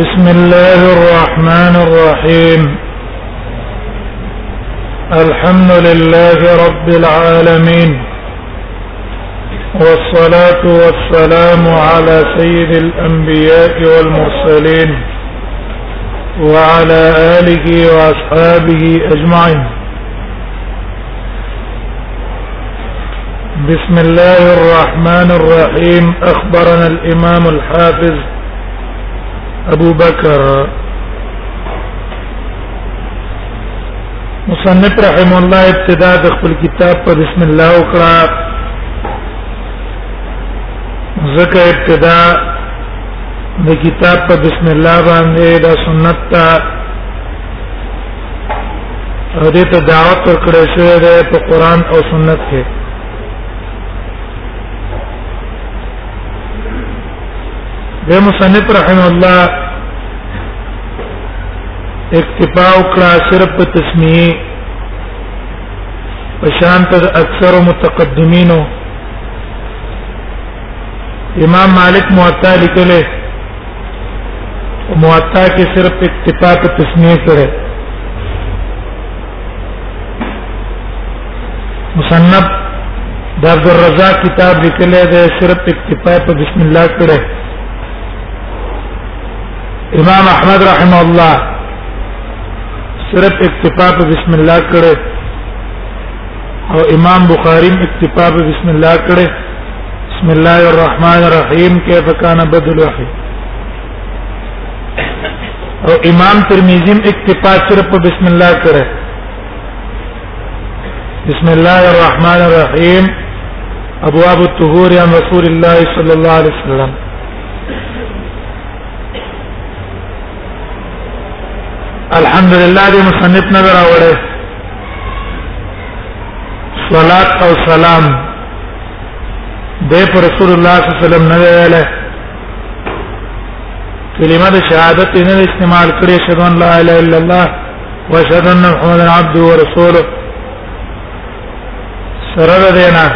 بسم الله الرحمن الرحيم الحمد لله رب العالمين والصلاة والسلام على سيد الأنبياء والمرسلين وعلى آله وأصحابه أجمعين بسم الله الرحمن الرحيم أخبرنا الإمام الحافظ ابو بکر مصنف رحم الله ابتدا د خپل کتاب په بسم الله وکړه زکه ابتدا د کتاب په بسم الله باندې دا سنت ته او دې ته دعوت ورکړې شوې ده په قران او سنت کې د مصنف رحم الله اکتفا وکړه صرف په تسمیه پشان ته اکثر متقدمینو امام مالک موطا لیکله موطا کې صرف اکتفا په تسمیه کړه مصنف د عبد الرزاق کتاب لیکلی دی صرف اکتفا په بسم الله کړه امام احمد رحم الله صرف اکتفا په بسم الله کړه او امام بخاری اکتفا په بسم الله کړه بسم الله الرحمن الرحیم کیف کان بدل وحی او امام ترمذی اکتفا صرف په بسم الله کړه بسم الله الرحمن الرحیم ابواب الطهور عن رسول الله صلی الله علیه وسلم الحمدلله دې مصنف نظر راوړې صلات او سلام دې پر رسول الله صلی الله علیه وسلم نه ویله کلمه د شهادت نه استعمال کړې شهادت ان لا اله الا الله واشهد ان محمدن عبده ورسوله سره دینا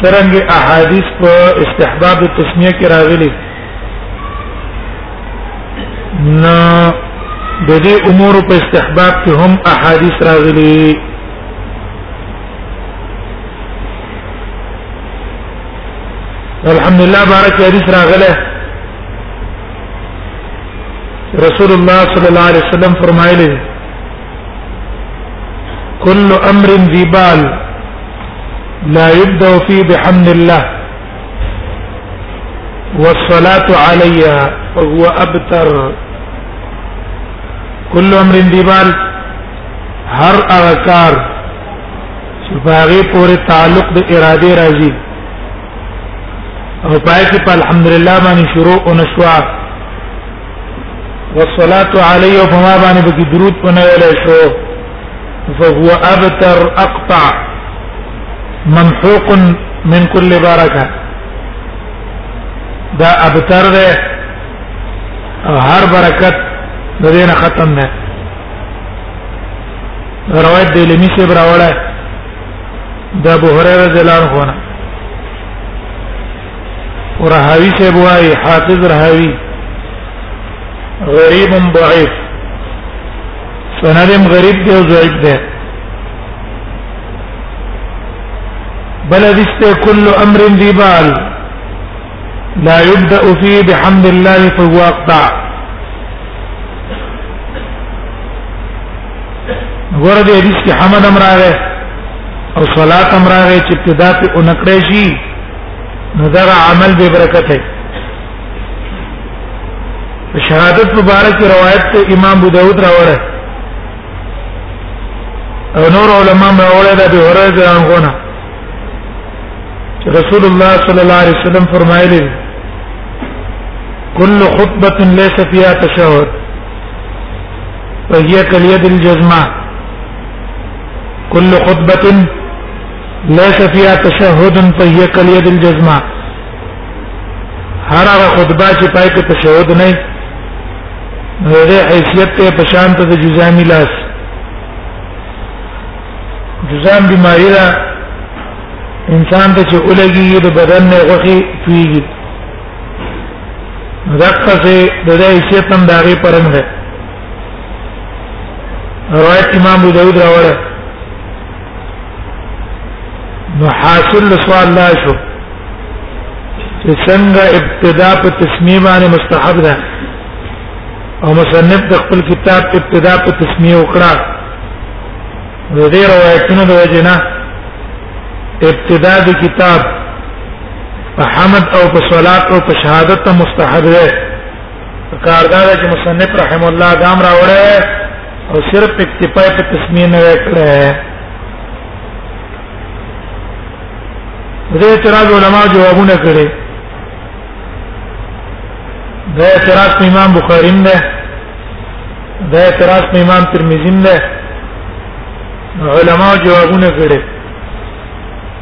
سرنګ احادیث په استحباب التسمیه کې راغلي نو د دې امور په استحباب کې هم احادیث راغلي الحمدلله بارک حدیث راغله رسول الله صلی الله علیه وسلم فرمایلی كل امر ذي بال لا يبدا فيه بحمد الله والصلاه علي فهو ابتر كل امر ذي بال هر اغكار شفاغي پور تعلق د اراده راځي او پای کې په الحمدلله باندې شروع او نشوا والصلاه علی او فما باندې به درود پنه ویل شو فهو ابتر اقطع ممحوق من كل برکه دا ابتر ده هر برکت د دینه ختم ده روایت دی لمی سے براوړه د ابو هريره رضی الله عنه ورهاوی سے بوای حافظ رهاوی غریب ضعیف سندم غریب دی او ضعیف دی بل دست كل امر ذي بال لا يبدا فيه بحمد الله فهو اقطع ورد حدیث کې حمد امر راغی او صلات امر راغی چې ابتدا په اونکړې شي نو دا عمل به برکت ہے شهادت مبارک روایت ته امام ابو داود راوړه او نور علماء راوړه د ابي هريره څنګه رسول الله صلی الله علیه وسلم فرمایلی كل خطبه ليس فيها تشهد فهي كاليد الجزمه كل خطبه ليس فيها تشهد فهي كاليد الجزمه هر هغه خطبه چې پای کې تشهد نه نو دې حیثیت ته په شان ته د جزامي لاس جزام بیماری ده انسان ته چې ولګي د بدن نه غوخي پیږي دغه څه د دې حیثیت هم داغه پرنګ ده روایت امام ابو داود راوړل نو حاصل سوال لا شو چې څنګه ابتدا په تسمیه باندې مستحب ده او مصنف د خپل کتاب ابتدا په تسمیه وکړه د دې روایتونو د وجنه ابتدا د کتاب په حمد او په صلات او په شهادت مستحب ده کاردار چې مصنف رحم الله دام راوړی او صرف اکتفا په تسمیه نه وکړه دې اعتراض علما جوابونه کړي دا اعتراض په امام بخاری نه دا اعتراض په امام ترمذی نه علما جوابونه کړي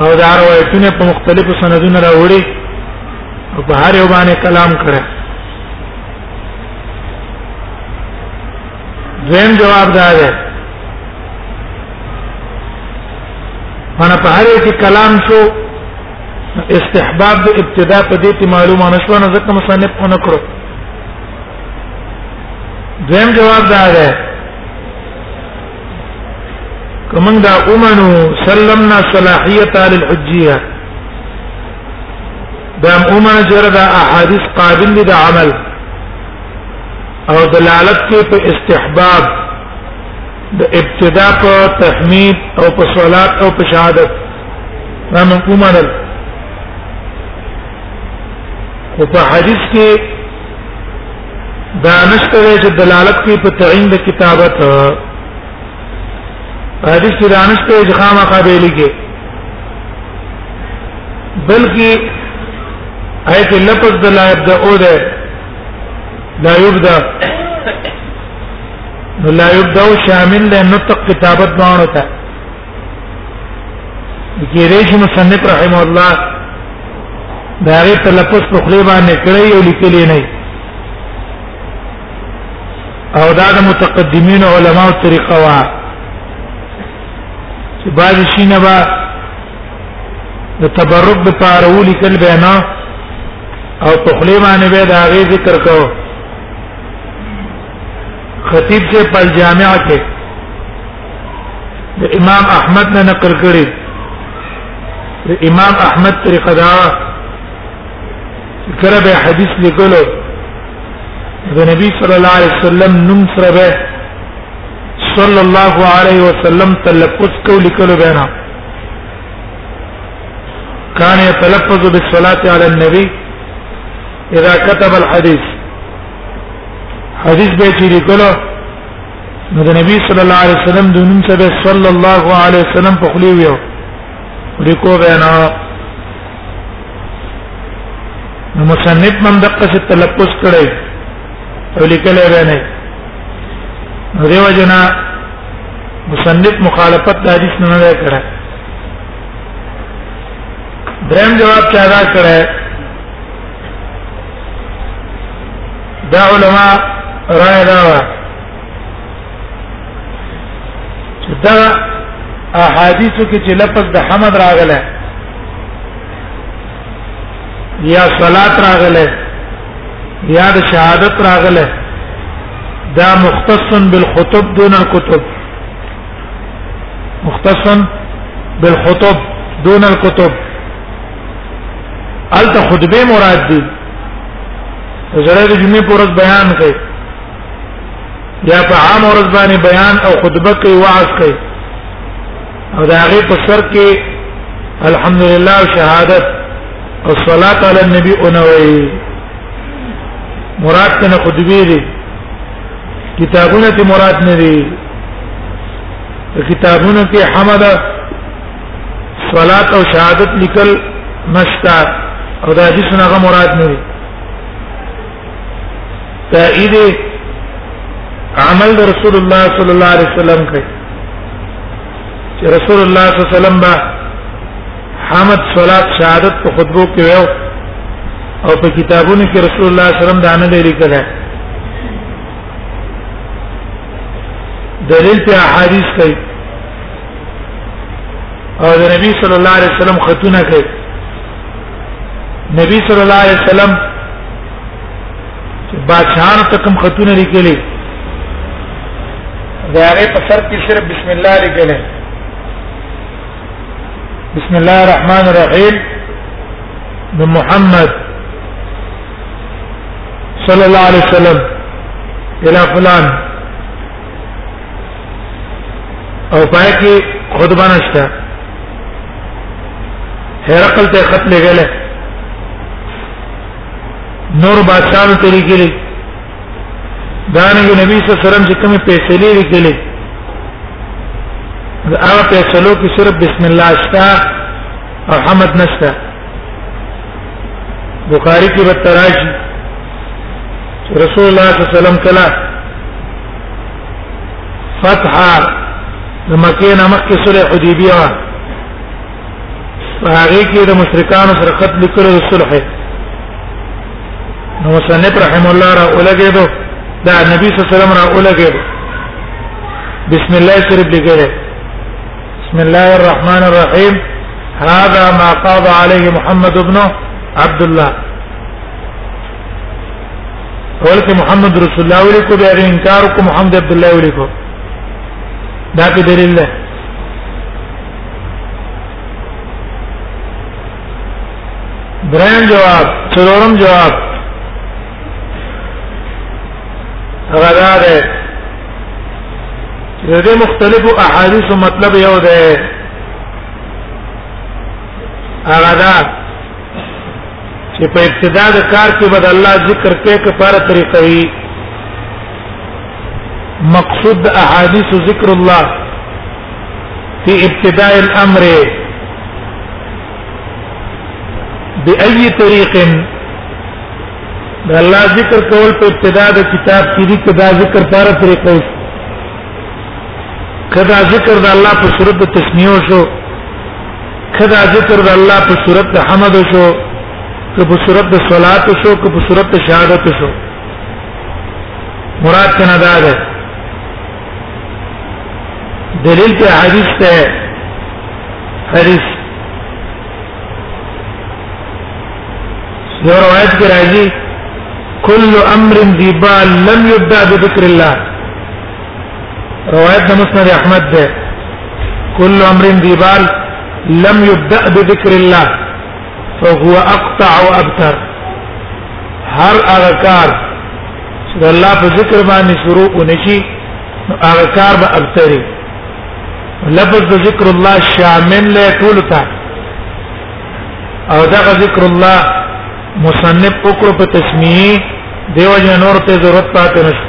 او دا روایتونه په مختلفو سندونو راوړي او په هر یو باندې کلام کړه دویم جواب دا دی مانا په هر یو کې کلام شو استحباب د ابتدا په دې ته معلومه نشو نه ځکه مصنف په نکړو دویم جواب دا دی کومنګ دا اومنو سلمنا صلاحیت للحجیه دا اومنه جره دا احادیث قابل دي د عمل او دلالت کوي په استحباب د ابتداء په تحمید او په صلات او په شهادت دا من اومنه په حدیث کې دا نشته چې دلالت کوي په تعین د کتابت حدیث کې دا نشته چې خامخا به لیکي بلکې ایت لفظ د لا يبدا او ده لا يبدا نو لا يبدا شامل له نطق کتابت باندې کېدای شي مصنف رحم الله دا غي تلفظ په خلی باندې کړی او لیکلی نه او دا د متقدمین علماو طریقه وا چې بعض شینه با د تبرک د پاره ولي کل بینا او په خلی باندې به دا غي ذکر کو خطیب سے پل جامعہ کې د امام احمد نه نقل کړي د امام احمد طریقه دا کړه به حدیث لیکلو د نبی صلی الله علیه وسلم نوم سره به صلی الله علیه وسلم تلفظ کو لیکلو به نه كان يتلفظ بالصلاة على النبي إذا كتب الحديث حديث بيتي لكله نو د نبی صلی الله علیه وسلم د نوم سره صلی الله علیه وسلم په خلی ویو لیکو بینا نو مصنف مم دقه څه تلفظ کړي او لیکل به نه نو دیو جنا مصنف مخالفت د حدیث نه نه کړه دریم جواب چا دا کړه دا علما رائے دا وا چې دا احادیثو کې چې لفظ د حمد راغله یا صلات راغله یا د شهادت راغله دا مختص بالخطب دون الكتب مختص بالخطب دون الكتب الته خطبه مراد دي زړه د جمعې پر ورځ بیان کوي یا په عام ورځ باندې بیان او خطبه کوي وعظ کوي او دا هغه په سر کې الحمدلله او شهادت او صلات علی النبی انوي مراد ته خطبه دي کتابونه ته مراد نه دي کتابونه کې حمد صلات او شهادت لیکل نشتا او دا حدیث نه مراد نه دی تایید عمل رسول الله صلی الله علیه وسلم کوي چې رسول الله صلی الله علیه وسلم با حمد صلات شهادت په خطبو کې ویو او په کتابونو کې رسول الله صلی الله علیه وسلم دا نه دی لیکل دلیل په احادیث کوي او د نبی صلی الله علیه وسلم خطونه کوي نبی صلی الله علیه وسلم بادشاہانو ته کوم خطونه لیکلي دا هغه په سر کې صرف بسم الله لیکل بسم الله الرحمن الرحیم د محمد صلی الله علیه وسلم الى فلان او پای کې خطبه نشته هرقل ته خط لګل نور بادشاہانو ته لیکل دا نه نبی صلی الله علیه وسلم چې کومه فیصله لیکل دا هغه فیصلو کې صرف بسم الله اشتا او حمد نشتا بخاری کې به تراشی رسول الله صلی الله علیه وسلم کلا فتح د مکه نه مکه سره حدیبیه هغه کې د مشرکانو سره خط لیکلو صلح نو مصنف رحم الله را ولګېدو دا نبی صلی الله علیه وسلم را ولګېدو بسم الله شریف لیکره بسم الله الرحمن الرحیم هذا ما قضى عليه محمد بن عبد الله ولکه محمد رسول الله ولیکو بیا انکار کو محمد عبد الله ولیکو دا په دلیل ده دریم جواب څلورم جواب هغه دا ده چې د مختلفو احادیثو مطلب یو ده هغه دا چې په ابتدا د کار کې بد الله ذکر کې کفاره طریقه وي مقصود احادیث ذکر الله في ابتداء الامر باي طريق د الله ذکر کول په ابتدا د کتاب کې دي کدا ذکر پاره طریقه وي کدا ذکر د الله په صورت د تسمیو شو کدا ذکر د الله په صورت د حمد شو که په صورت د صلات شو که په صورت د شهادت شو مراد کنه دا ده دلیل په حدیث ته حدیث یو روایت کې راځي كل امر ذي بال لم يبدا بذكر الله روایت مسند احمد ده كل امر ذي بال لم يبدا بذكر الله فهو اقطع وابتر هر هغه کار چې الله په ذکر باندې شروع ونشي هغه کار به ابتري لفظ ذکر الله شامل له ټول ته او دا ذکر الله مصنف وکړو په تسمیه دیو جنور ته ضرورت پاتې نشو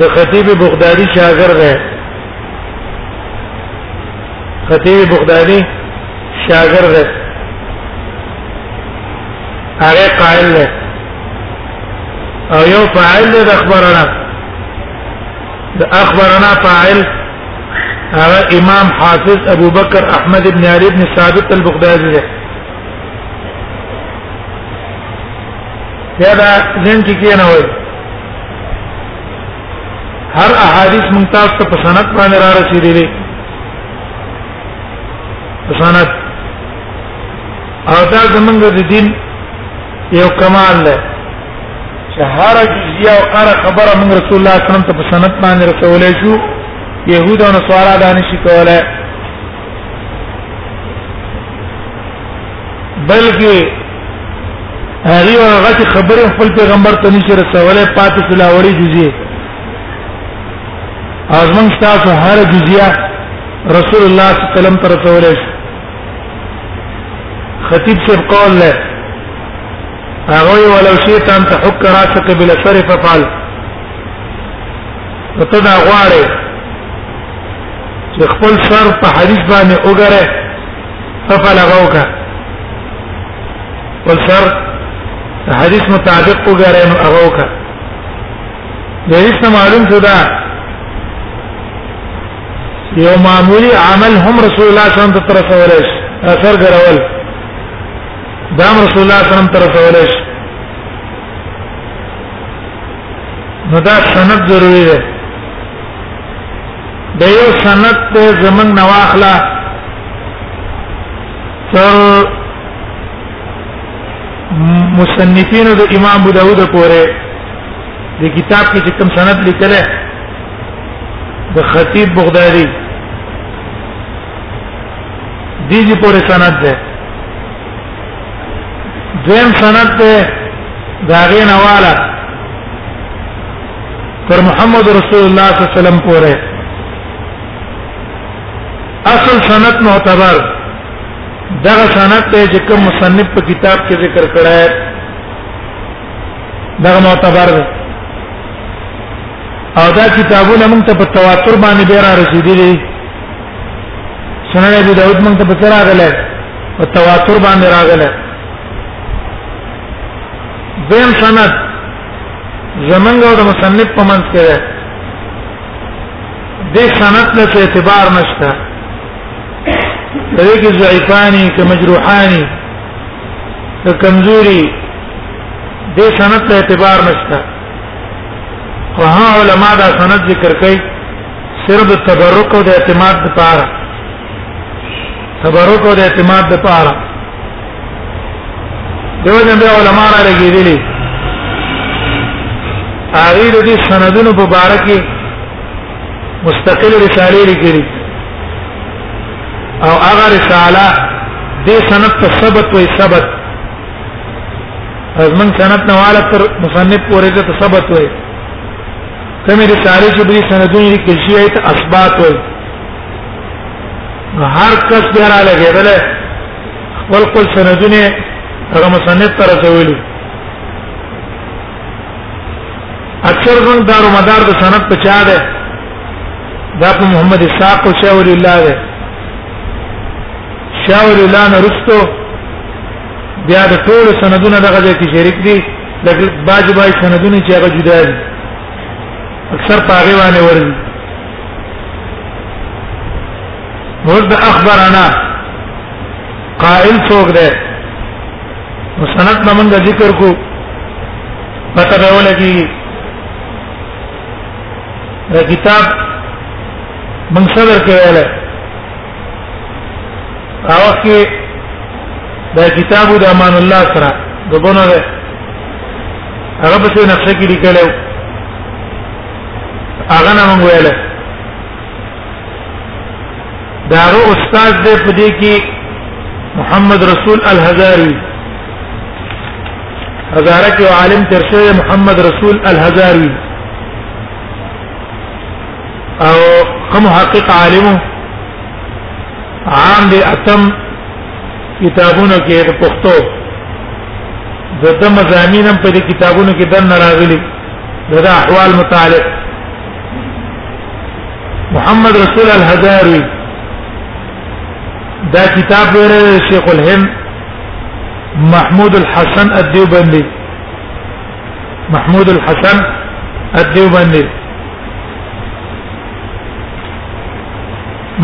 د خطیب بغدادي شاګرد دی خطیب بغدادي شاګرد دی هغه قائل دی او یو فاعل دی د اخبارنا د اخبارنا فاعل هغه امام حافظ ابو بکر احمد ابن علي ابن ثابت البغدادي دی یا دا ځین کې نه وایي هر احادیث مونږ تاسو ته په سند باندې را رسیدلې په سند او دا زمونږ د دین یو کمال دی چې هر جزیه او هر خبره مونږ رسول الله صلی الله علیه وسلم ته په سند باندې رسولې شو يهود او نصارا دا نشي کولای بلکې هغه هغه چې خبره خپل پیغمبر ته نشي رسولې پاتې سلا وړي جزيه ازمن تاسو هر جزيه رسول الله صلی الله علیه وسلم ته رسولې خطیب سے قول له هغه ولو شئت ان تحك راسك بالشر ففعل وتدا غواړي چې خپل سر په حدیث باندې وګره صفه لغوکا والسر حدیث مطابق وګرای نو هغه وکړه د هیڅ معلوم څه ده یو معمولی عمل هم رسول الله صلی الله علیه وسلم تر رسولش اثر ګرول دا رسول الله صلی الله علیه وسلم تر رسولش نو دا سند ضروری ده د یو سند ته زمنګ نواخلا تر مصنفین د امام ابو داود پورې د کتاب کې چې کوم سند لیکل د خطیب بغدادي دیږي پورې سند ده دویم سند ده داغه نواله تر محمد رسول الله صلی الله علیه وسلم پورې اصل سند معتبر دغه سند ته چې کوم مصنف په کتاب کې ذکر کړی دغه معتبر دی او دا کتابونه موږ ته په تواتر باندې ډیر رسیدلي سنن ابي داود موږ ته په تر راغله په تواتر باندې راغله دیم سند زمنګ او د مصنف په منځ کې ده د سند له اعتبار نشته دغه ضعیفانی که مجروحانی که کمزوري د سند له اعتبار نشته او ها علما دا سند ذکر کوي صرف تبرک او د اعتماد لپاره تبرک او د اعتماد د پاره دیو جن به علماء را لګیدلی هغه د دې سندونو په باره کې مستقل رساله لیکلي او هغه رساله د سند په ثبت وي ثبت ازمن سند نه والا تر مصنف پورې د ثبت وي کومې رساله چې به سندونه لیکل شي ته اثبات وي هر کس بیا را لګیدل خپل خپل سندونه هغه مصنف تر ویلو اکثر زموږ دارو مدار د سند په چا ده دا په محمد اسحاق او شاه ولی الله ده شاه ولی الله نه رستو بیا د ټول سندونه دغه ځای کې شریک دي لکه باج باج سندونه چې هغه جدا دي اکثر په هغه باندې ورځي ورد اخبرنا قائل څوک دی مسند نمن د ذکر کو پته به ولګي د کتاب من صدر کې ویل او کې د کتاب د امان الله سره دغونه ده هغه په نقشه کې لیکلو هغه نه مونږ ویل دا غو استاد دې په دې کې محمد رسول الهزاری هزاره کې عالم تر شوی محمد رسول الهزاری او کوم حقیق عالم عام دې اتم کتابونو کې پښتو د دم زمينم په کتابونو کې دن راغلي دا احوال متعلق محمد رسول الهزاري دا کتاب ویره شیخ الهند محمود الحسن الدیوبندی محمود الحسن الدیوبندی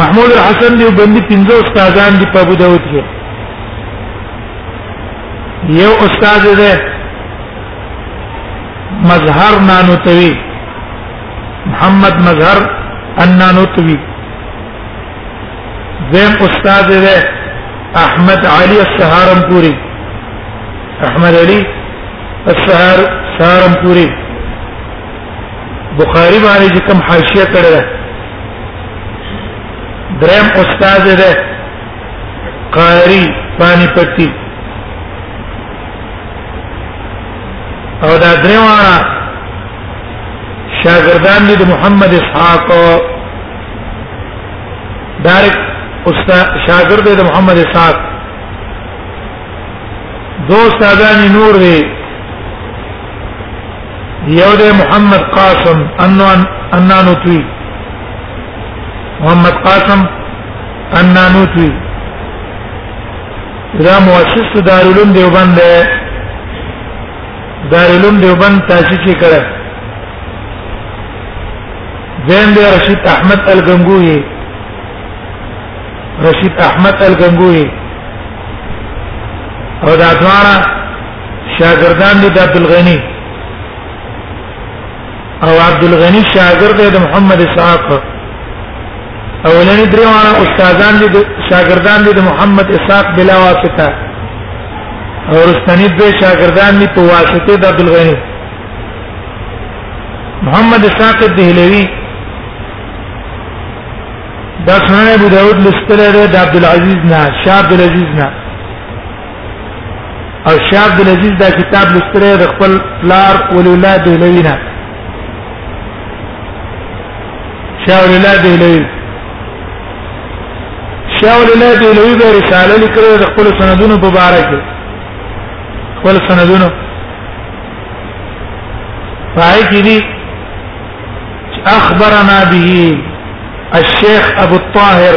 محمود الحسن دیوبندی پنځه استادان دی په ابو داود کې یو استاد دی مظهر نانوتوي محمد مظهر النانوتوي زم استاد ده احمد علي السهارنپوري احمد علي السهار سهارنپوري بخاری باندې کوم حاشیه کړی درم استاد ده قاری پانی پتی او دا دریوانا شاگردان دی محمد اسحاق دارک استاد شاگرد دی محمد اسحاق دو استادان نور دی یو دی محمد قاسم انو انانو توی محمد قاسم انانوتی دا مؤسس دارالعلوم دیوبند ده دارالعلوم دیوبند تاسیس کړه زین دی رشید احمد الګنگوی رشید احمد الګنگوی او دا دواړه شاګردان دي د عبد الغنی او عبد الغنی شاګرد دی د محمد اسحاق اولنی درې وانه استادان دي شاګردان دي د محمد اسحاق بلا واسطه او رستنی دوی شاګردان دي په واسطه د عبد الغنی محمد اسحاق الدهلوی دا سنن ابو داود لستره ده د عبد العزيز نه شاه عبد العزيز نه او شیخ عبد العزيز دا کتاب لستره د خپل پلار ولی الله دهلوی نه شیخ ولی الله دهلوی شیخ ولی الله دهلوی به رساله لیکره د خپل سندونو په اړه کې خپل سندونو پای کې دي اخبرنا به الشيخ ابو الطاهر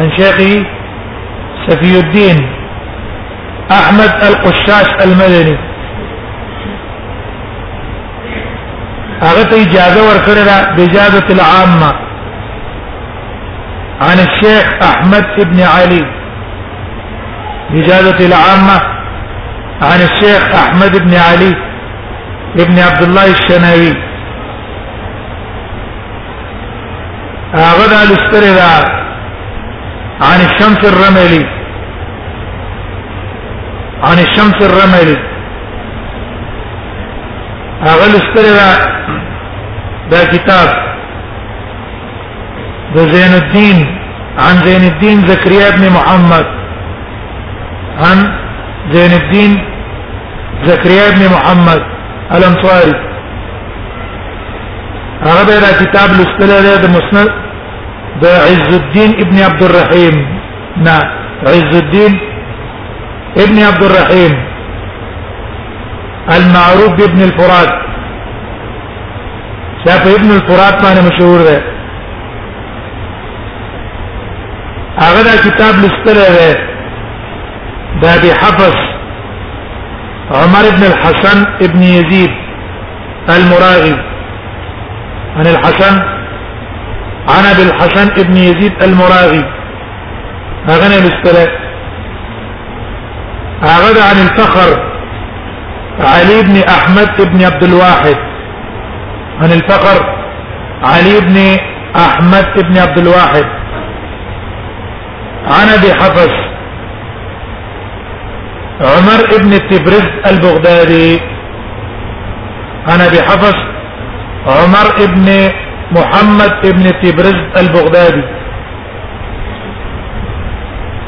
عن شيخ سفي الدين أحمد القشاش المدني هغه ته اجازه ورکړه ده بجازه العامه عن الشيخ احمد ابن علي بجازه العامه عن الشيخ احمد ابن علي ابن عبد الله الشناوي هغه د لستره ده عن الشمس الرملي عن الشمس الرمل اغل استرى دا, دا کتاب د عن زين الدين زكريا بن محمد عن زين الدين زكريا بن محمد الانصاري هغه به دا کتاب لوستل دی د مسند د عز الدين ابن عبد الرحيم نا عز الدين ابن عبد الرحيم المعروف بابن الفرات شاف ابن الفرات باندې مشهور دی هغه دا کتاب لوستل دی دا به حفظ عمر ابن الحسن ابن يزيد المراغي عن الحسن عن ابي الحسن ابن يزيد المراغي هغه نه لستره أعرض عن الفخر علي بن أحمد بن عبد الواحد عن الفخر علي بن أحمد بن عبد الواحد عن أبي حفص عمر بن تبرز البغدادي عن أبي حفص عمر بن محمد بن تبرز البغدادي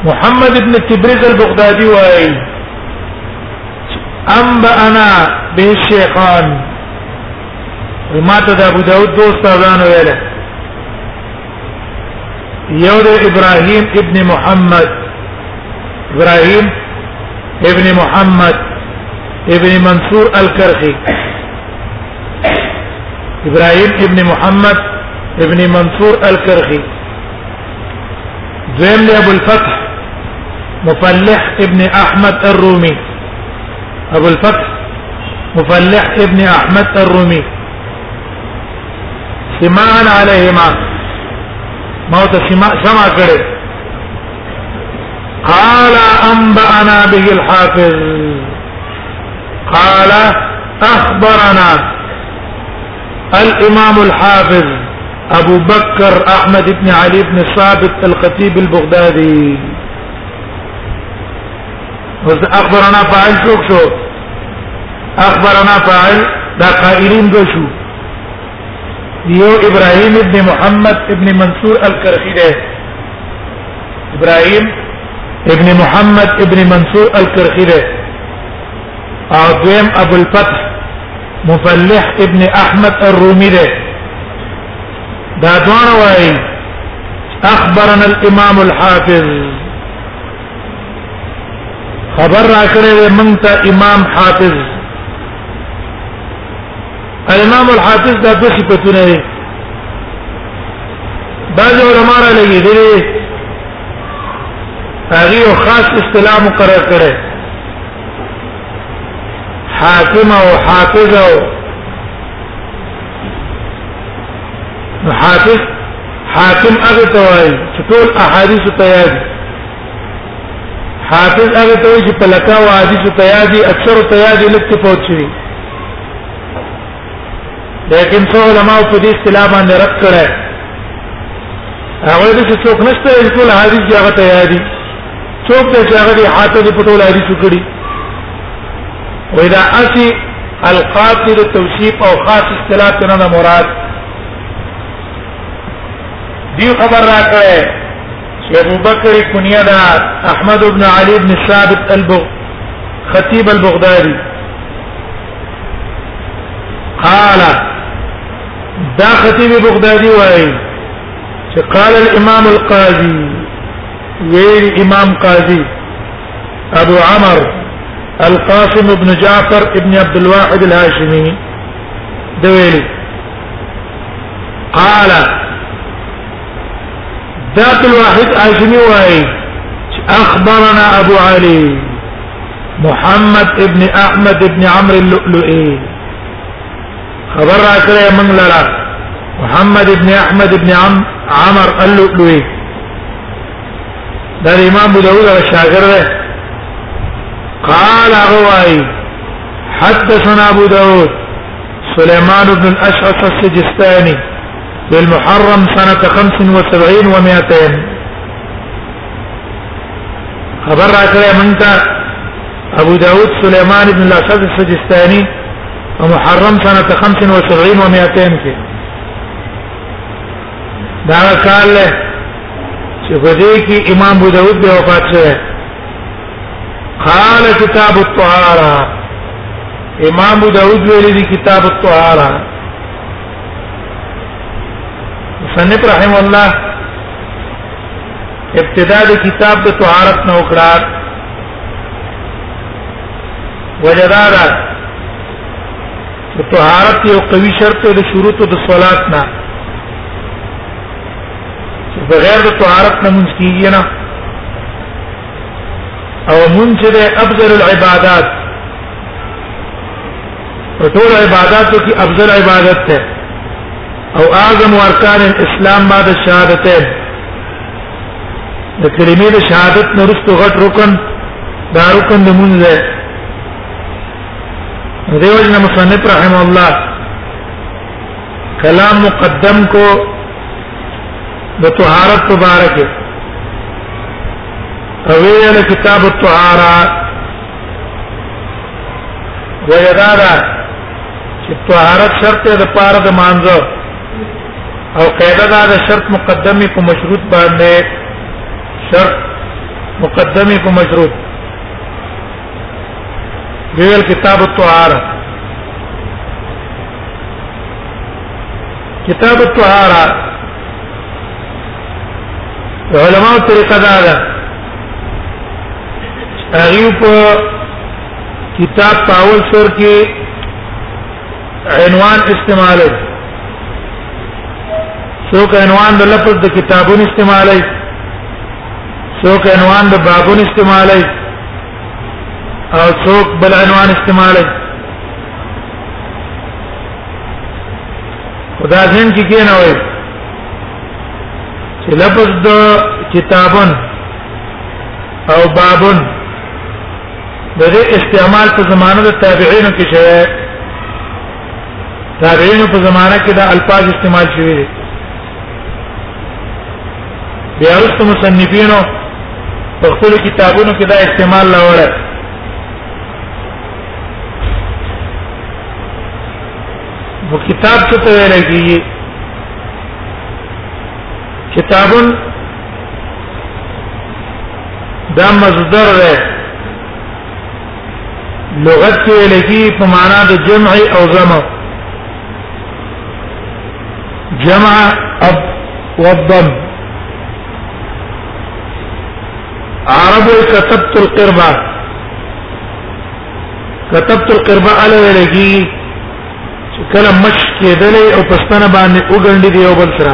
محمد ابن تبريز البغدادي واي انبانا به الشيخان وما ابو داود دو استاذان ویله يود ابراهيم ابن محمد ابراهيم ابن محمد ابن منصور الكرخي ابراهيم ابن محمد ابن منصور الكرخي ذم ابو الفتح مفلح ابن احمد الرومي ابو الفتح مفلح ابن احمد الرومي سماعا عليهما موت سماع سمع كره قال انبانا به الحافظ قال اخبرنا الامام الحافظ ابو بكر احمد بن علي بن ثابت الخطيب البغدادي اوس اخبرنا فاعل څوک شو اخبرنا فاعل دا قائلین دو شو یو ابراهيم ابن محمد ابن منصور الکرخی ده ابراهيم ابن محمد ابن منصور الکرخی ده او دویم ابو الفتح مفلح ابن احمد الرومي ده دا دوان وای اخبرنا الامام الحافظ خبر را کړی مونږ ته امام حافظ امام الحافظ دا د صفاتونه دي بعض علماء را لګي دي هغه یو خاص اصطلاح مقرر کړي حاکم او حافظ او حافظ حاکم هغه توای چې ټول احادیث ته یاد حافظ هغه توای چې په لکه او احادیث ته یاد اکثر ته یاد لکه پوه شي لیکن څو علماء په دې اصطلاح باندې رد کړي هغه د څه څوک نشته چې ټول حدیث هغه تیار دي څوک چې هغه دي حاته دي په ټول حدیث کړي وې دا اسی القاصد التوصيف او خاص اصطلاح تنه مراد دی خبر را کړه چې ابو بکر کنیه دا احمد ابن علي ابن ثابت البغ خطيب البغدادي قال دا خطيب بغدادي واي قال الامام القاضي ويل امام قاضي ابو عمر القاسم بن جعفر بن عبد الواحد الهاشمي دويلي قال ذات الواحد اجني واي اخبرنا ابو علي محمد ابن احمد ابن عمرو اللؤلؤي خبر يا من لرا محمد ابن احمد ابن عم عمر اللؤلؤي ده الامام ابو داود الشاغر قال رواي حدثنا ابو داود سليمان بن الاشعث السجستاني بالمحرم سنة خمس وسبعين ومئتين خبر راکړی مونږ ته ابو داود سليمان بن الاشعث السجستاني محرم سنه 75 و 200 کې دا کال له چې په دې کې امام ابو داود به وفات شوه قال كتاب الطهاره امام ابو داود ویلي دي کتاب الطهاره مصنف رحم الله ابتدا د کتاب د طهارت نو کړه وجدارا د طهارت یو قوي شرط د شروط د صلات نه چې بغیر د طهارت نه مونږ کیږي نه او مونږ د افضل العبادات په ټول عبادتو کې افضل عبادت ده او اعظم ارکان الاسلام بعد الشهادتين د کلمې د شهادت نورستو غټ رکن دا رکن د مونږ دی دیو جن مصنف رحم الله کلام مقدم کو د طهارت مبارک او ویل کتاب الطهاره ویدارا چې طهارت شرط دی د پاره د مانځو او قاعده دا د شرط مقدمه کو مشروط باندې شرط مقدمه کو مشروط دیول کتاب الطهاره کتاب الطهاره علماء طریقه دا ده هغه په کتاب پاول سر کې عنوان استعمال څوک عنوان د لفظ د کتابونو استعمال څوک عنوان د بابونو استعمال او څوک بل عنوان استعمال خدا ځین کې کې نه وایي چې لفظ د کتابن او بابن دغه استعمال په زمانه د تابعینو کې شوی تابعینو په زمانه کې دا الفاظ استعمال شوی دي بیا وروسته مصنفینو په خپل کتابونو کې دا استعمال لاوړل نو کتاب څه ته ویل کیږي کتابون دا مصدر ده لغت کې لګي په معنا د جمع او جمع جمع اب وضم عرب كتبت القربة كتبت القربة على لګي کله مش کېدلې او پښتنه باندې وګڼډې دی او بل سره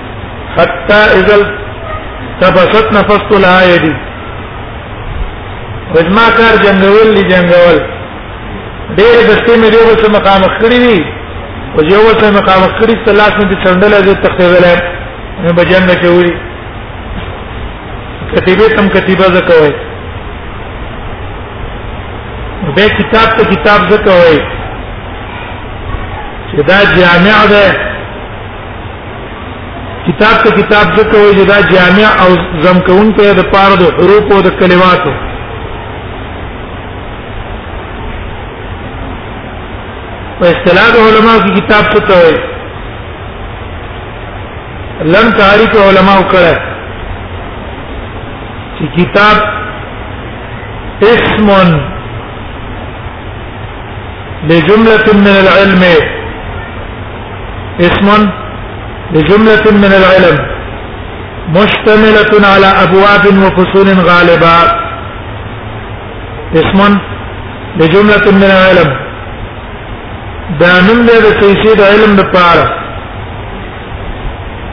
حتى اذا تفست نفست لها يدي وجما کار جنگول دي جنگول ډېر دستې مې ډېر څه مقام کړی دي او یو څه مقام کړی ته لاس مې څنډل دې تختېدل مې بجنګ چوي کتیبه تم کتیبه زکوي به کتاب ته کتاب زکوي چې دا جامع ده کتاب ته کتاب ځکه وایي چې دا جامع او زم کون ته د پاره د حروف او د کلماتو په اصطلاح علماء کې کتاب څه ته وایي لم تعریف علماء کړه چې کتاب اسم لجملة من العلم اسم لجملة من العلم مشتملة على أبواب وفصول غالبا اسم لجملة من العلم دا نوم دی د تفسیر علم لپاره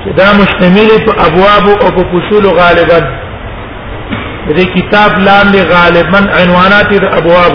چې دا مشتمل په ابواب او په فصول غالبا د کتاب لاندې غالبا عنوانات د ابواب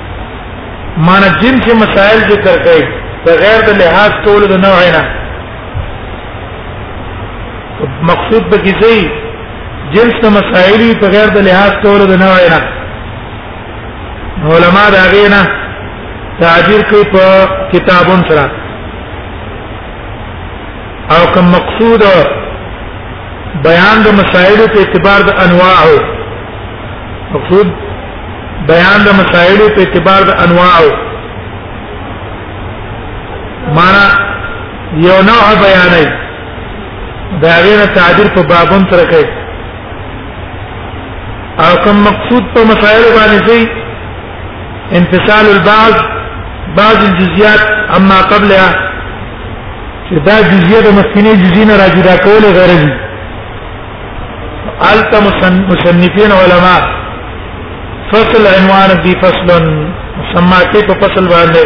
معنی جن کې مسائل ذکر کړي بغیر د لحاظ کولو د نوع نه مقصود به کیږي جنس د مسائل بغیر د لحاظ کولو د نوع نه علماء دا غینا تعبیر کوي په کتابون سره او کوم مقصود بیان د مسائل په اعتبار د انواع مقصود بیان د مسائلو په اعتبار د انواعو معنا یو نوع بیانای دا غیر تعبیر په بابون سره کوي او کوم مقصود په مسائل باندې شي انفصال البعض بعض الجزئيات اما قبلها چې دا جزئیه د مسکینه جزینه راځي دا کول غیر دي البته مصنفین علما فصل عنوان دی فصل مسمى کې په فصل باندې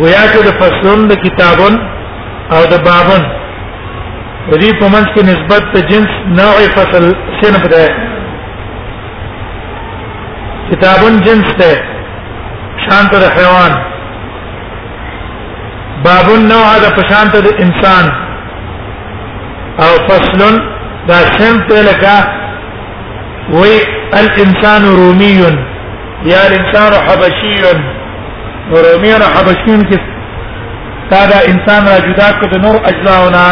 ویا چې د فصلون د کتابون او د بابن دې په منځ کې نسبت ته جنس نوع فصل صنف ده کتابون جنس ده شان تر حیوان بابن نوع ده په شان تر انسان او فصل دا سم ته لکه وی الانسان رومي یا الانسان حبشي رومي او حبشي کې تا دا انسان را جدا کړ د نور اجزاونه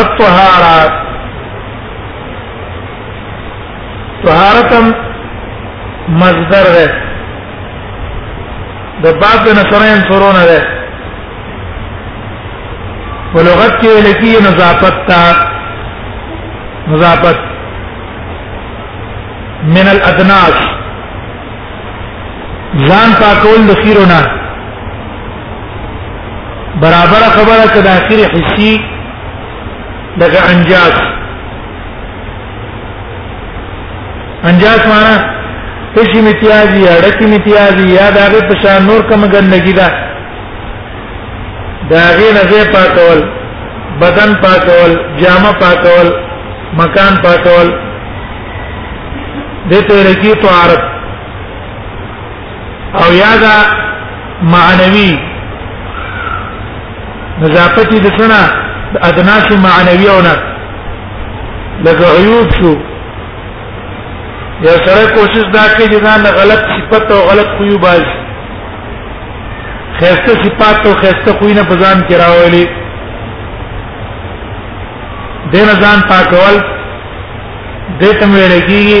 الطهارات طهارتم مصدر ہے د باب د نصرین سرونه ده ولغت کې لکی نظافت تا نظافت من الادناس ځان پاکول د خیرونه برابر خبره کده اخیری حسی لکه انجاز انجاس معنا خوشی متیازی اڑکی متیازی یا داغه پشان نور کم ګندګی دا داغه نزه پاکول بدن پاکول جامه پاکول مکان پاکول دته رکی طهارت او یادا معنوي نظافت دي څنګه د ادناس معنوي او نه لکه عیوب شو یا سره کوشش دا کوي چې ځان غلط صفت او غلط خوې باز خسته صفات او خسته خوې نه بزان کې راولي دین ځان پاکول دته ویل کېږي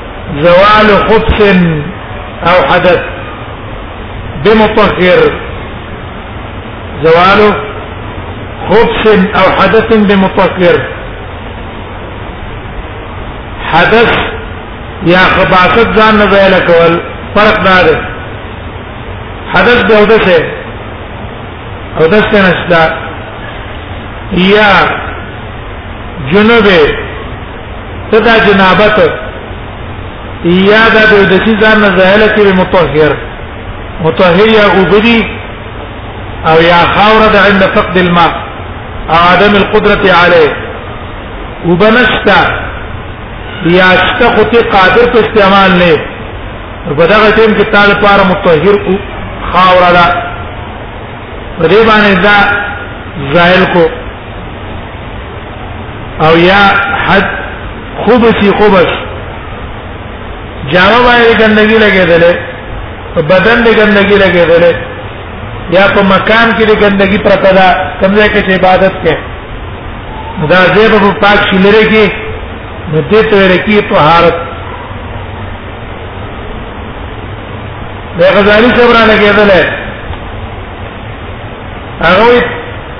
زوال خبث او حدث بمطهر زوال خبث او حدث بمطهر حدث یا خباثت ځان نه ځای لکول فرق دا دی حدث به ودسه او دسته نشتا یا جنوب صدا جنابت یا دا د دسی ځان نه زایل کې متطهر متطهر یا وګدي او یا خاور د عند فقد الماء او عدم القدرة عليه وبنشتا یا شته خو ته قادر په استعمال نه په دغه ټیم کې تعالی لپاره متطهر او خاور ده په دې باندې دا زایل کو او یا حد خبثی خبث جامه باندې ګندګي لګېدلې په بدن دې ګندګي لګېدلې یا په مکان کې دې ګندګي پرته ده کوم ځای کې عبادت کې دا زیب په پاک شلره کې نو دې ته ورکی طهارت د غزالی صبر نه کېدلې هغه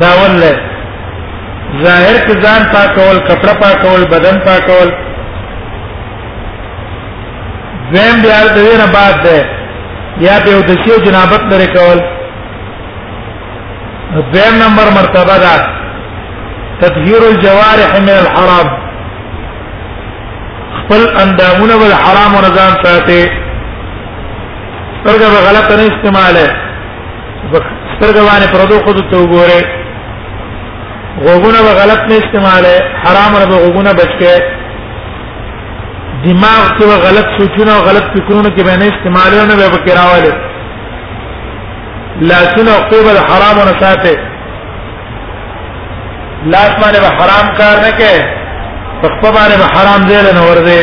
دا ولله ظاهر کې ځان پاکول کپڑا پاکول بدن پاکول زم بیا د دې نه بعد ده یا په د شی جنابت لري کول دویم نمبر مرتبه ده تطهير الجوارح من الحرام خپل اندامونه ول حرام رضان ساتي څنګه غلط نه استعماله سترګې باندې پردو خود ته وګوره غوګونه به غلط نه استعماله حرام نه غوګونه بچکه دماغ کې به غلط سوچونه او غلط فکرونه کې به نه استعماله نه به بکراواله لاسونه او قبل حرام نه ساته لاس باندې به حرام کار نه کې په خپل باندې به حرام ځای نه ورځي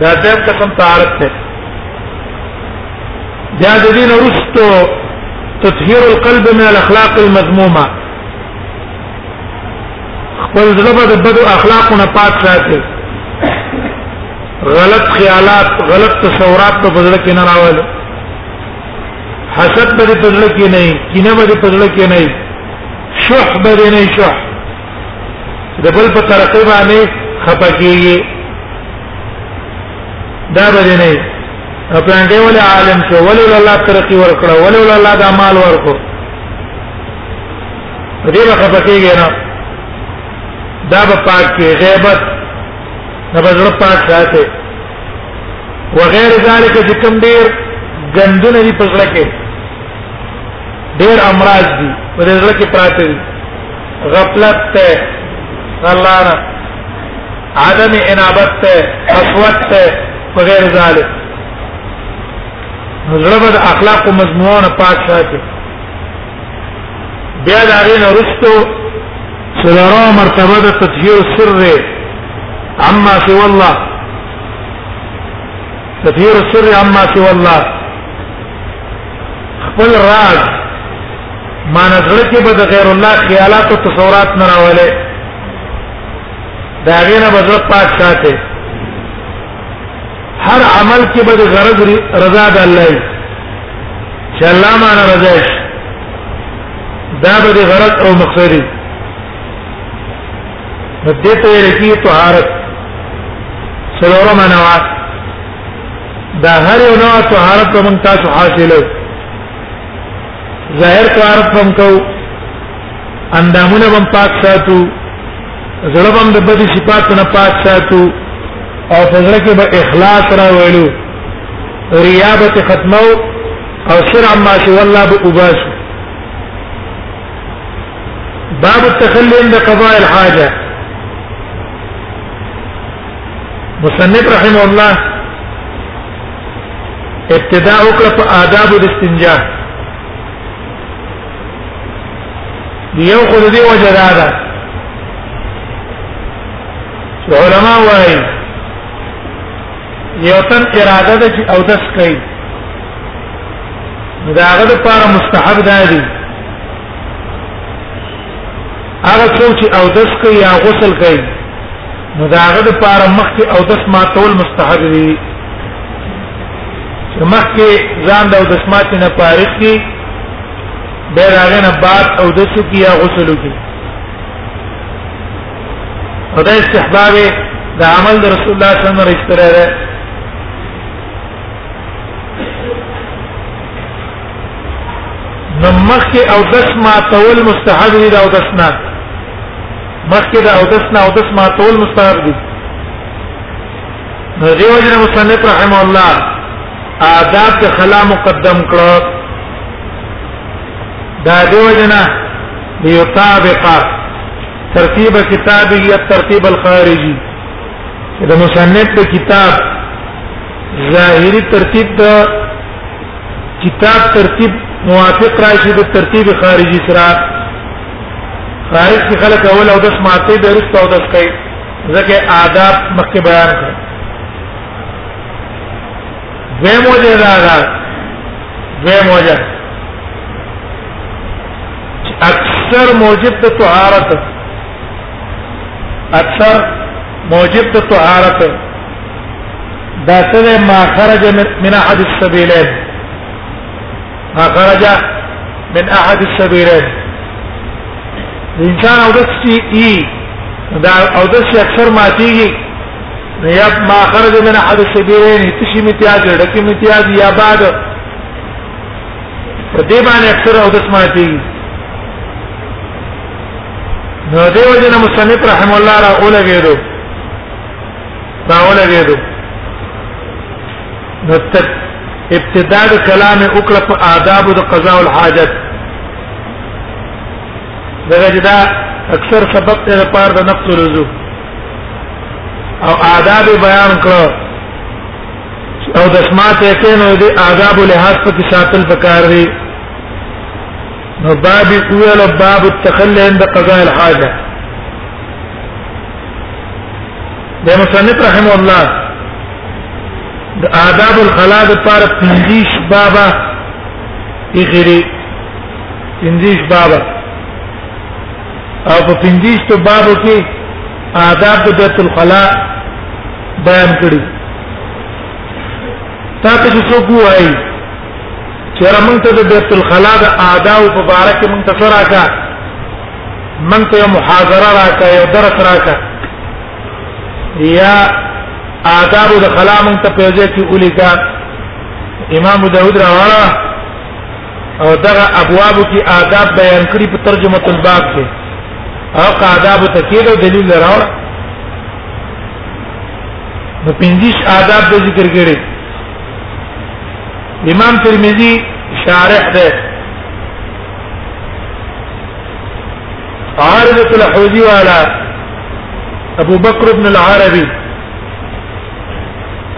دا دیم قسم تعارف ته بیا د دین ورستو تطهير القلب من الاخلاق المذمومه خپل زړه د بدو اخلاقونو پاک ساتي غلط خیالات غلط تصورات په بدل کې نه راول حسد به په بدل کې نه کینه به په بدل کې نه شح به نه شح د بل په ترقې باندې خپکیږي دا به نه پلانګې ولې عالم شو ولې الله ترقی ورکړه ولې الله د مال ورکړه دې به خپکیږي نه دا به پاک کې غیبت نه به زړه پاک ساتي وغیر ذالک چې کوم ډیر ګندونه دي پزړه کې ډیر امراض دي په دې زړه کې پراته دي غفلت ته الله نه عدم انابت ته قسوت ته وغیر ذلک مزربه د اخلاق او مضمون پاک شاته بیا دا غین ورستو سلرا مرتبه د تطهیر سر عما سوى الله تطهير السر عما سوى الله خپل راز ما نظر کې به د غیر الله خیالات او تصورات نه راولې دا غینه به زړه پاک ساتي هر عمل کې به د غرض رضا د الله وي چې الله ما نه رضا شي دا به د غرض او مقصد وي نو دې ته لري طهارت سلورم نواز دا هر یو نوع طهارت په مونږ تاسو حاصلو ظاهر طهارت هم کو اندامونه هم پاک ساتو زړه هم د بدی صفات نه پاک ساتو او په زړه کې به اخلاص راوړو ریابت ختمو او شرع ما شو الله به وباس باب التخلي عند قضاء الحاجه مصنف رحم الله ابتداء وکړه په آداب الاستنجاء یو خو دې وجه دا ده علما وايي یو تن اراده ده چې او دس کوي دا هغه لپاره مستحب ده دي هغه څوک چې او دس کوي یا غسل کوي نو دا هغه د پاره مخکې او دس ماتول مستحب دي چې مخکې ځان د دس مات نه فارغ کی به راغې نه بعد او دس کی یا غسل کی او دا استحباب د عمل د رسول الله صلی الله علیه وسلم رښتره ده نو مخکې او دس ماتول مستحب دي او دس نه مخکې دا او دس نه او دس ما تول مستحب دي نو دیو جن مصنف رحم الله آداب ته خلا مقدم کړو دا دیو جن ليطابق ترتیب کتابه الترتیب الخارجي دا مصنف په کتاب ظاهری ترتیب دا کتاب ترتیب موافق راشد ترتیب خارجي سره خارج کې خلک اول او داس ماته به رښتا او داس کوي ځکه آداب مخکې بیان کړ دوی موجه دا دا دوی موجه اکثر موجب ته طهارت اکثر موجب ته طهارت دا سره ما خرج من احد السبيلين ما خرج من احد السبيلين الانسان او دسي اي دا او دسي اکثر ماتيږي یا ما خرج من احد السبيلين تشي امتیاز ډکه امتیاز یا بعد په دې باندې اکثر او دس ماتيږي نو دیو جن مصنف رحم الله را اولګېدو را اولګېدو نو تک ابتدا د کلام وکړه په آداب د قضاء الحاجت دغه جدا اکثر سبب ته لپاره د نقص رجوع او آداب بیان کړو او د سماعت یې نو د آداب لحاظ په کې ساتل پکار دي نو باب اول باب التخلي عند قضاء الحاجه د مصنف رحم الله د آداب الخلا د پر پنځیش بابا اخیری پنځیش بابا او په پنځیش تو بابو کې آداب د بیت الخلا بیان کړی تاسو چې څوک وایي چې رمنته د بیت الخلا د آداب په اړه کې مونږ تاسو راکا من ته محاضره راکا یو درس راکا یا آداب د کلام ته په ځای کې ولیکا امام داود راواړه او دغه ابواب کې آداب بیان کړی په ترجمه الباب کې او آداب ته کېدو دلیل راوړ نو پنځیش آداب د ذکر کړي امام ترمذی شارح ده عارضة الحوزي والا ابو بکر ابن العربي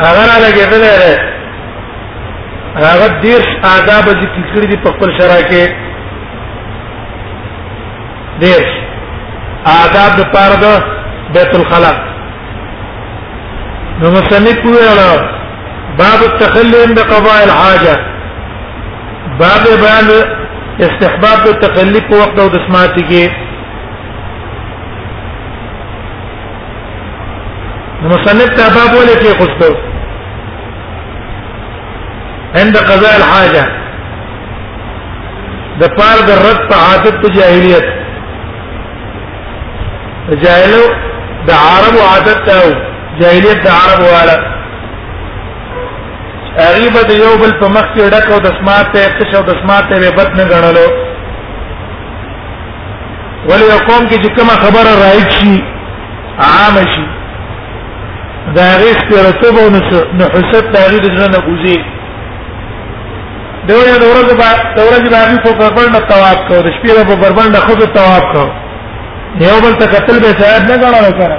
هغه را لګیدل دی هغه دیش آداب ذکر کړی دی په خپل شرع کې دیش آداب د پاره د بیت الخلا نو مصنف ویل باب التخلي عند قضاء الحاجه باب بیان استحباب د تخلي په وخت او د سماعت کې مصنف ته باب ولې کې خوستو عند قضاء الحاجه د پار د رد په عادت جاهلیت جاهلو د عربو عادت ته جاهلیت د عربو والا غریب د یو بل په مخ کې ډک او د سماعت ته تش او د سماعت ته به بد نه غنلو ولی قوم کې چې کومه خبره راځي شي عام شي دا غیس پر رتبه او نحوست تغیر د ژوند کوزي د ورځې د ورځې با د ورځې باندې په بربند تواب کو د شپې په بربند خود تواب کو یو بل ته قتل به شاید نه غواړم سره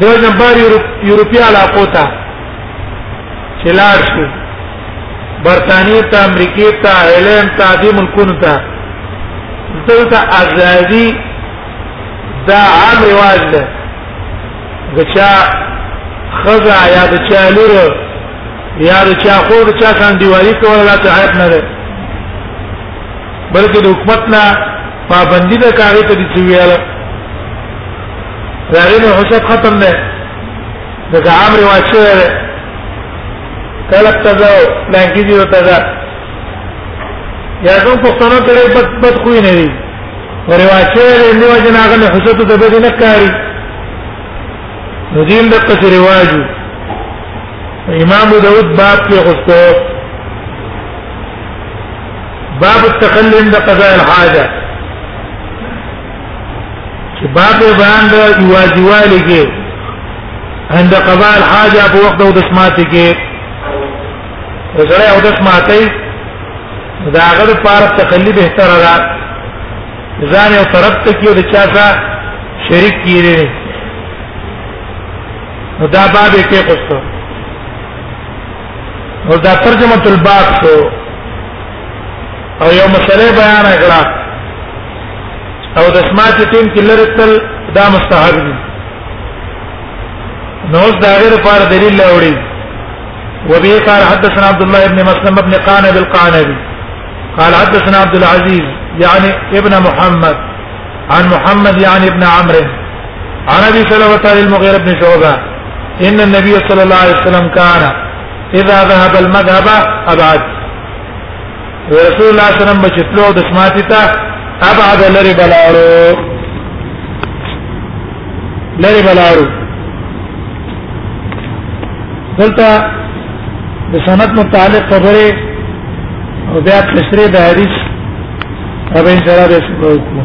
د جمبار یورپی علاقو ته چلاړ شو برتانی ته امریکای ته هیلند ته دې ملکونو ته دلته ازادي دا عام رواج ده غچا خزا یا د چالور یار چا خو چا کان دیواری کوله لا تعهد نه ده بلکې د حکومت نه پابندی ده کاری ته دي ویاله راغینه حساب ختم نه دا عام رواج شوی ده طلب تزا لانکی دی تزا یا کوم پښتنو ته بد بد کوی نه دی رواج شوی ده نیو جناغه نه حساب ته به نه کاری نو دین د قصری واجب امام داود باب کې غوښته باب التكلم د قضاء الحاجه چې باب بیان د یواجوالی کې عند قضاء الحاجه په وخت د سماعت کې وسره او د سماعت دا هغه لپاره تخلي به تر را ځان یو طرف ته کیو د چا شریک کیږي نو دا باب یې کې خوستو نو دا ترجمه الباب شو او یو مسله بیان کړه او د سماعت ټیم کې لره تل دا مستحب دي نو اوس دا غیر پر دلیل لوري وبه قال حدثنا عبد الله بن مسلم بن قانب القانبي قال حدثنا عبد العزيز يعني ابن محمد عن محمد يعني ابن عمرو عن ابي سلمة المغيرة بن شعبة ان النبي صلى الله عليه وسلم كان اذا ذهب المذهب ابعد ورسول الله صلى الله عليه وسلم بچتلو د سماتي ته اب आद لری بلارو لری بلارو دلته د سند متعلق خبره او بیا تشریح د حدیث ربین سره به وکړو